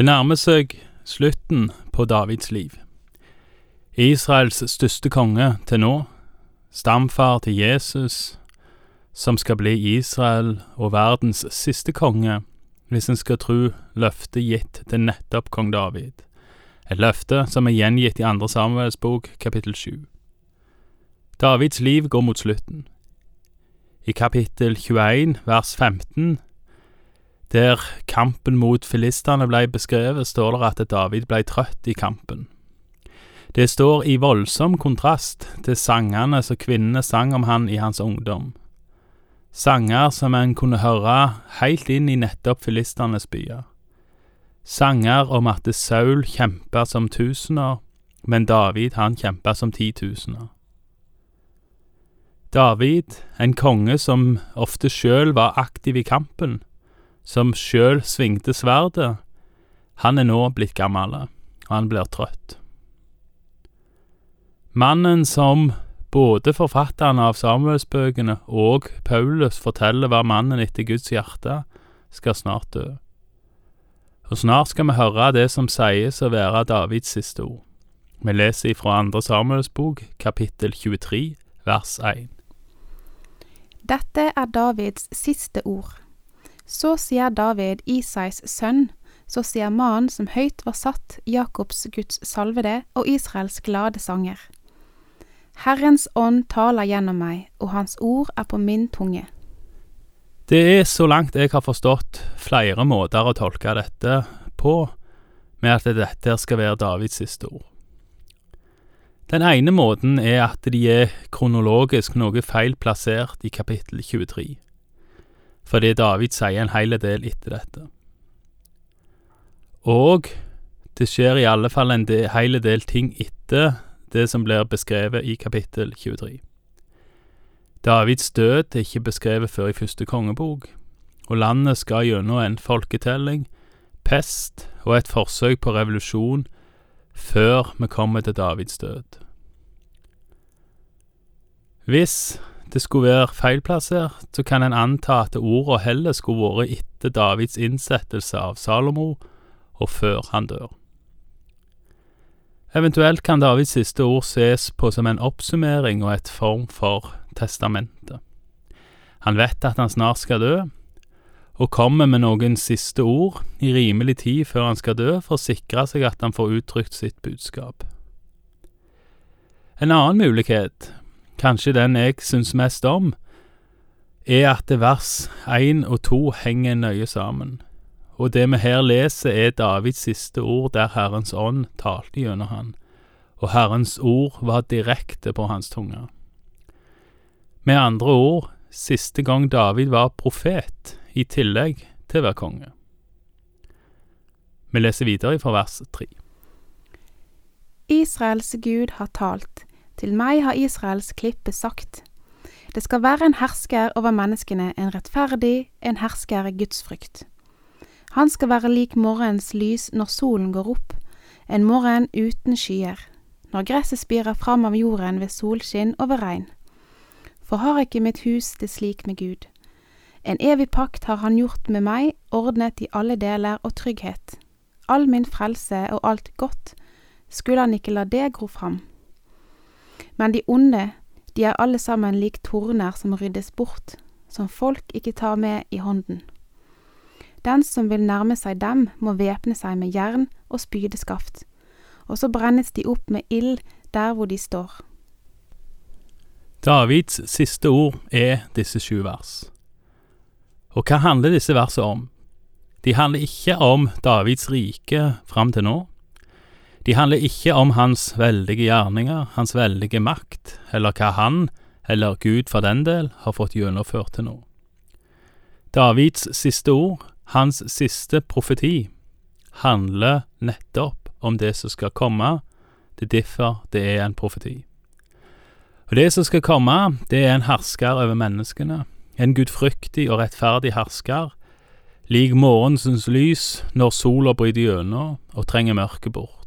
Det nærmer seg slutten på Davids liv. Israels største konge til nå, stamfar til Jesus, som skal bli Israel og verdens siste konge, hvis en skal tro løftet gitt til nettopp kong David, et løfte som er gjengitt i andre Samuels bok, kapittel sju. Davids liv går mot slutten. I kapittel 21, vers 15, der kampen mot filistene ble beskrevet, står det at David ble trøtt i kampen. Det står i voldsom kontrast til sangene som kvinnene sang om han i hans ungdom. Sanger som en kunne høre heilt inn i nettopp filisternes byer. Sanger om at Saul kjempa som tusener, men David han kjempa som titusener. David, en konge som ofte sjøl var aktiv i kampen, som sjøl svingte sverdet, han er nå blitt gammel, og han blir trøtt. Mannen som både forfatteren av Samuelsbøkene og Paulus forteller hva mannen etter Guds hjerte skal snart dø. Og snart skal vi høre det som sies å være Davids siste ord. Vi leser ifra andre Samuels bok, kapittel 23, vers 1. Dette er Davids siste ord. Så sier David, Isais sønn, så sier mannen som høyt var satt, Jakobs Guds salvede og Israels glade sanger. Herrens ånd taler gjennom meg, og hans ord er på min tunge. Det er, så langt jeg har forstått, flere måter å tolke dette på, med at dette skal være Davids siste ord. Den ene måten er at de er kronologisk noe feil plassert i kapittel 23 fordi David sier en hel del etter dette. Og det skjer i alle fall en del, hel del ting etter det som blir beskrevet i kapittel 23. Davids død er ikke beskrevet før i første kongebok, og landet skal gjennom en folketelling, pest og et forsøk på revolusjon før vi kommer til Davids død. Hvis det skulle være feilplassert, så kan en anta at orda heller skulle vært etter Davids innsettelse av Salomo, og før han dør. Eventuelt kan Davids siste ord ses på som en oppsummering og et form for testamente. Han vet at han snart skal dø, og kommer med noen siste ord i rimelig tid før han skal dø, for å sikre seg at han får uttrykt sitt budskap. En annen mulighet kanskje den jeg syns mest om, er at vers én og to henger nøye sammen, og det vi her leser er Davids siste ord der Herrens ånd talte gjennom han, og Herrens ord var direkte på hans tunge. Med andre ord, siste gang David var profet, i tillegg til å være konge. Vi leser videre fra vers tre. Israels Gud har talt. Til meg har Israels klippe sagt. Det skal være en hersker over menneskene, en rettferdig, en hersker i gudsfrykt. Han skal være lik morgens lys når solen går opp, en morgen uten skyer, når gresset spirer fram av jorden ved solskinn og ved regn. For har ikke mitt hus det slik med Gud? En evig pakt har han gjort med meg, ordnet i alle deler og trygghet. All min frelse og alt godt, skulle han ikke la det gro fram? Men de onde, de er alle sammen lik torner som ryddes bort, som folk ikke tar med i hånden. Den som vil nærme seg dem, må væpne seg med jern og spydeskaft, og så brennes de opp med ild der hvor de står. Davids siste ord er disse sju vers. Og hva handler disse versene om? De handler ikke om Davids rike fram til nå. De handler ikke om hans veldige gjerninger, hans veldige makt, eller hva han, eller Gud for den del, har fått gjennomført til nå. Davids siste ord, hans siste profeti, handler nettopp om det som skal komme, det er derfor det er en profeti. Og det som skal komme, det er en hersker over menneskene, en gudfryktig og rettferdig hersker, lik morgensens lys når sola bryter gjennom og trenger mørket bort.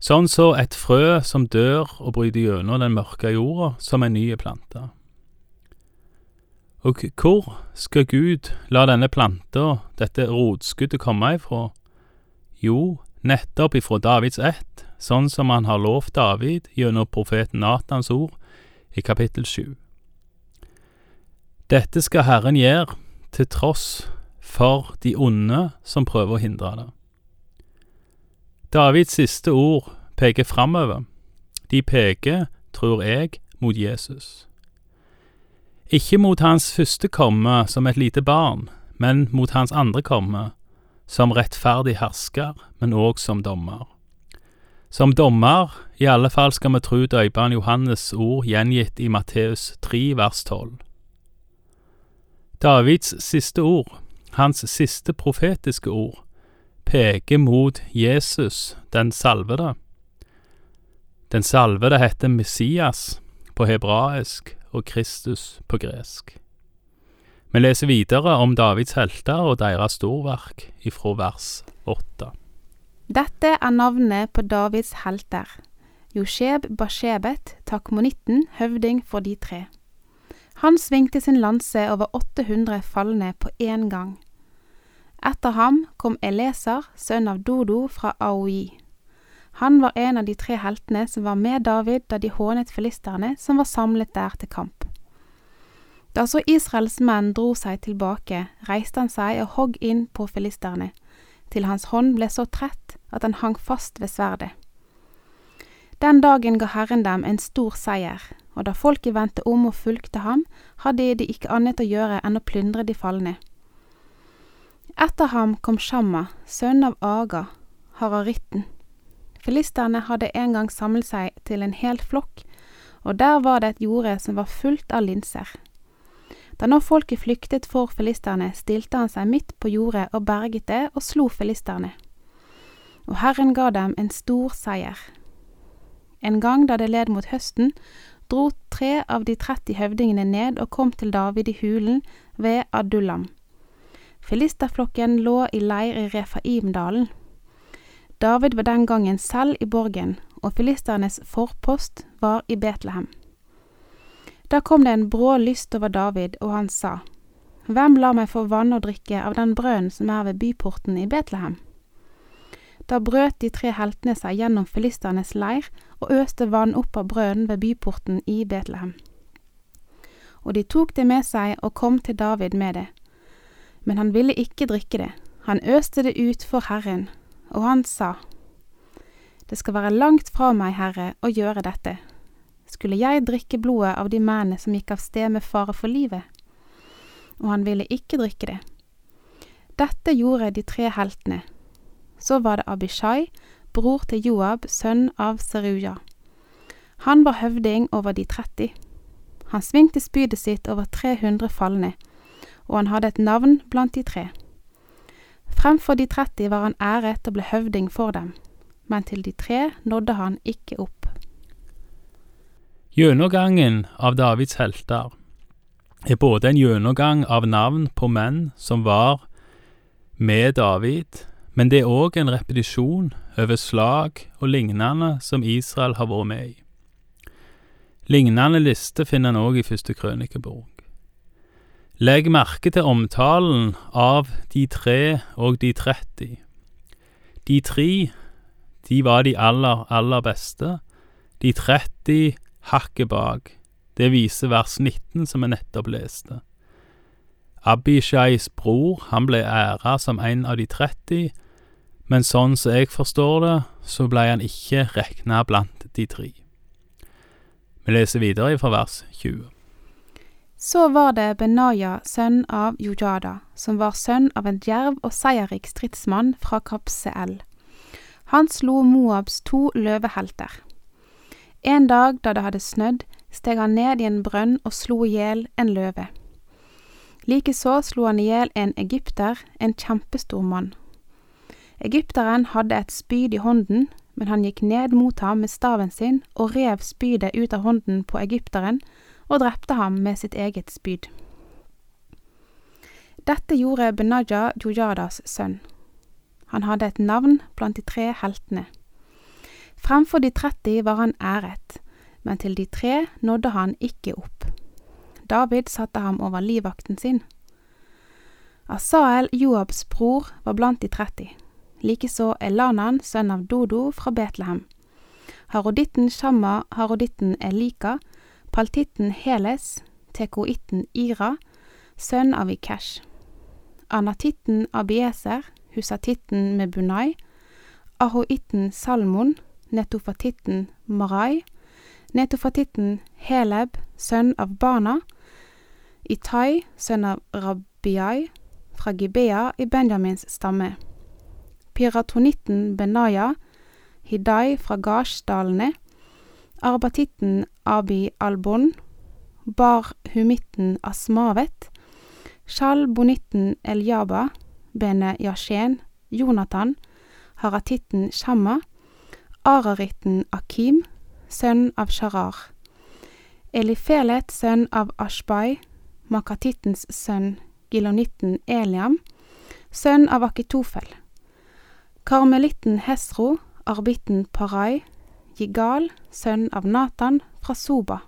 Sånn så et frø som dør og bryter gjennom den mørke jorda som en ny plante. Og hvor skal Gud la denne planta, dette rotskuddet, komme ifra, Jo, nettopp ifra Davids ett, sånn som han har lovt David gjennom profeten Natans ord i kapittel sju. Dette skal Herren gjøre til tross for de onde som prøver å hindre det. Davids siste ord peker framover. De peker, tror jeg, mot Jesus. Ikke mot hans første komme som et lite barn, men mot hans andre komme, som rettferdig hersker, men òg som dommer. Som dommer, i alle fall skal vi tro døperen Johannes' ord gjengitt i Matteus 3 vers 12. Davids siste ord, hans siste profetiske ord, peker mot Jesus, den salvede. Den salvede heter Messias på hebraisk og Kristus på gresk. Vi leser videre om Davids helter og deres storverk ifra vers åtte. Dette er navnet på Davids helter. Josheb Bashebet, takmonitten, høvding for de tre. Han svingte sin lanse over 800 falne på én gang. Etter ham kom Eleser, sønn av Dodo fra Aoi. Han var en av de tre heltene som var med David da de hånet filisterne som var samlet der til kamp. Da så Israels menn dro seg tilbake, reiste han seg og hogg inn på filisterne, til hans hånd ble så trett at han hang fast ved sverdet. Den dagen ga Herren dem en stor seier, og da folket vendte om og fulgte ham, hadde de ikke annet å gjøre enn å plyndre de falne. Etter ham kom Shamma, sønn av Aga, hararitten. Filisterne hadde en gang samlet seg til en hel flokk, og der var det et jorde som var fullt av linser. Da nå folket flyktet for filisterne, stilte han seg midt på jordet og berget det og slo filisterne. Og Herren ga dem en stor seier. En gang da det led mot høsten, dro tre av de 30 høvdingene ned og kom til David i hulen ved Adullam. Filisterflokken lå i leir i Refaimdalen. David var den gangen selv i borgen, og filisternes forpost var i Betlehem. Da kom det en brå lyst over David, og han sa, Hvem lar meg få vann og drikke av den brønnen som er ved byporten i Betlehem? Da brøt de tre heltene seg gjennom filisternes leir og øste vann opp av brønnen ved byporten i Betlehem. Og de tok det med seg og kom til David med det. Men han ville ikke drikke det, han øste det ut for Herren, og han sa, Det skal være langt fra meg, Herre, å gjøre dette. Skulle jeg drikke blodet av de mennene som gikk av sted med fare for livet? Og han ville ikke drikke det. Dette gjorde de tre heltene. Så var det Abishai, bror til Joab, sønn av Seruja. Han var høvding over de 30. Han svingte spydet sitt over 300 falne, og han hadde et navn blant de tre. Fremfor de 30 var han æret og ble høvding for dem, men til de tre nådde han ikke opp. Gjennomgangen av Davids helter er både en gjennomgang av navn på menn som var med David, men det er òg en repetisjon over slag og lignende som Israel har vært med i. Lignende liste finner en òg i første krønikebok. Legg merke til omtalen av de tre og de 30. De tre, de var de aller, aller beste. De 30 hakket bak. Det viser vers 19 som vi nettopp leste. Abishais bror, han ble æra som en av de 30, men sånn som jeg forstår det, så ble han ikke regna blant de tre. Vi leser videre fra vers 20. Så var det Benaya, sønn av Jojada, som var sønn av en djerv og seierrik stridsmann fra Kapseel. Han slo Moabs to løvehelter. En dag da det hadde snødd, steg han ned i en brønn og slo i hjel en løve. Likeså slo han i hjel en egypter, en kjempestor mann. Egypteren hadde et spyd i hånden, men han gikk ned mot ham med staven sin og rev spydet ut av hånden på egypteren og drepte ham med sitt eget spyd. Dette gjorde Benaja Jojadas sønn. Han hadde et navn blant de tre heltene. Fremfor de 30 var han æret, men til de tre nådde han ikke opp. David satte ham over livvakten sin. Asael, Joabs bror, var blant de 30. likeså Elanan, sønn av Dodo, fra Betlehem. Haroditten Shamma, haroditten Elika, paltitten Heles, tekoitten Ira, sønn av Ikesh. Anatitten Abieser, husatitten Mebunai, ahoitten Salmon, netofatitten Marai, netofatitten Heleb, sønn av Bana, Itai, sønn av Rabiai, fra Gibea i Benjamins stamme. Piratonitten Benaya, Hidai fra Gashdalene, arbatitten Abi Albon, Bar-humitten Asmavet, Shal Bonitten Eljaba, Bene Yashen, Jonathan, haratitten Shamma, araritten Akim, sønn av Sharar, Elifelet, sønn av Ashbai, makatittens sønn gilonitten Eliam, sønn av Akitofel, karmelitten Hesro, arbitten Parai, Jigal, sønn av Natan, fra Soba,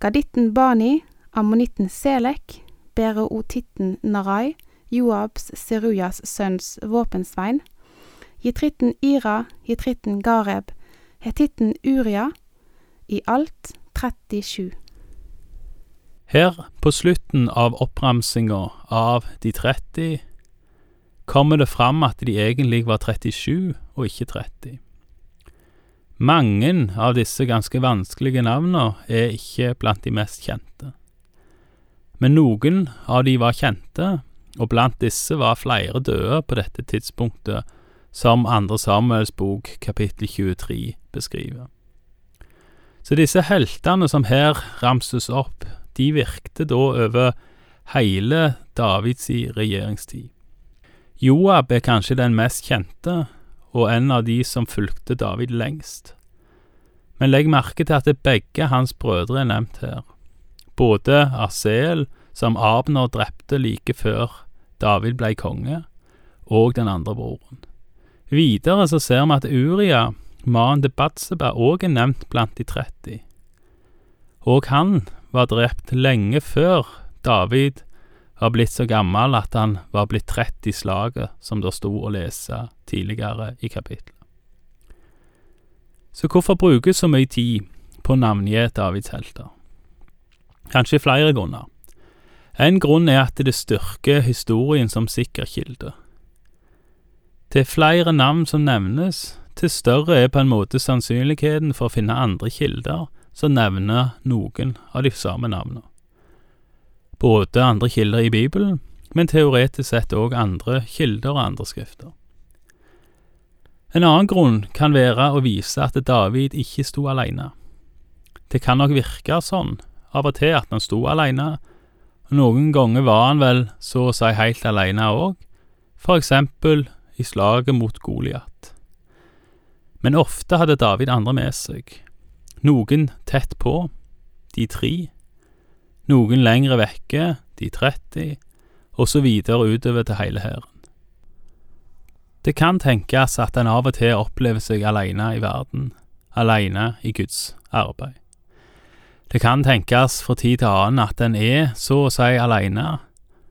gaditten Bani, ammonitten Selek, Berootitten Narai, Joabs, Serujas sønns våpensvein, jitritten Ira, jitritten Gareb, hetitten Uria, i alt 37. Her, på slutten av oppramsinga av de 30, kommer det fram at de egentlig var 37 og ikke 30. Mange av disse ganske vanskelige navnene er ikke blant de mest kjente. Men noen av de var kjente, og blant disse var flere døde på dette tidspunktet, som Andre Samuels bok kapittel 23 beskriver. Så disse heltene som her ramses opp, de virkte da over hele Davids regjeringstid. Joab er kanskje den mest kjente, og en av de som fulgte David lengst. Men legg merke til at begge hans brødre er nevnt her. Både Asel, som Abner drepte like før David ble konge, og den andre broren. Videre så ser vi at Uria, mannen til Batseba, òg er nevnt blant de 30. Og han var drept lenge før David var blitt så gammel at han var blitt trett i slaget, som det sto å lese tidligere i kapittelet. Så hvorfor bruke så mye tid på å navngi Davids helter? Kanskje flere grunner. En grunn er at det styrker historien som sikker kilde. Til flere navn som nevnes, til større er på en måte sannsynligheten for å finne andre kilder som nevner noen av de samme navnene både andre kilder i Bibelen, men teoretisk sett òg andre kilder og andre skrifter. En annen grunn kan være å vise at David ikke sto alene. Det kan nok virke sånn av og til at han sto alene, og noen ganger var han vel så å si helt alene òg, for eksempel i slaget mot Goliat. Men ofte hadde David andre med seg, noen tett på, de tre, noen lengre vekke, de 30, og så videre utover til hele hæren. Det kan tenkes at en av og til opplever seg alene i verden, alene i Guds arbeid. Det kan tenkes fra tid til annen at en er så å si alene,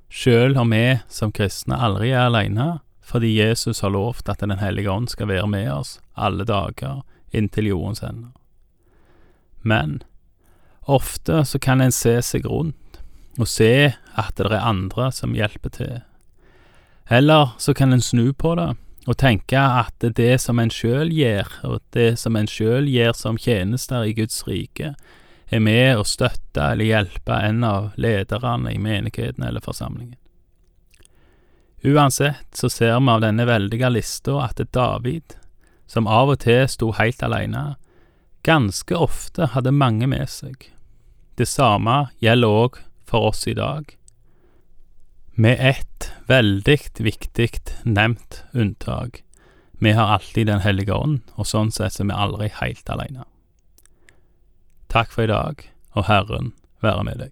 sjøl om vi som kristne aldri er alene, fordi Jesus har lovt at Den hellige ånd skal være med oss alle dager inntil jordens ende. Men Ofte så kan en se seg rundt og se at det er andre som hjelper til. Eller så kan en snu på det og tenke at det som en sjøl gjør, og det som en sjøl gjør som tjenester i Guds rike, er med å støtte eller hjelpe en av lederne i menigheten eller forsamlingen. Uansett så ser vi av denne veldige lista at David, som av og til sto helt alene, ganske ofte hadde mange med seg, det samme gjelder òg for oss i dag, med ett veldig viktig nevnt unntak. Vi har alltid Den hellige ånd, og sånn sett er vi aldri helt alene. Takk for i dag, og Herren være med deg.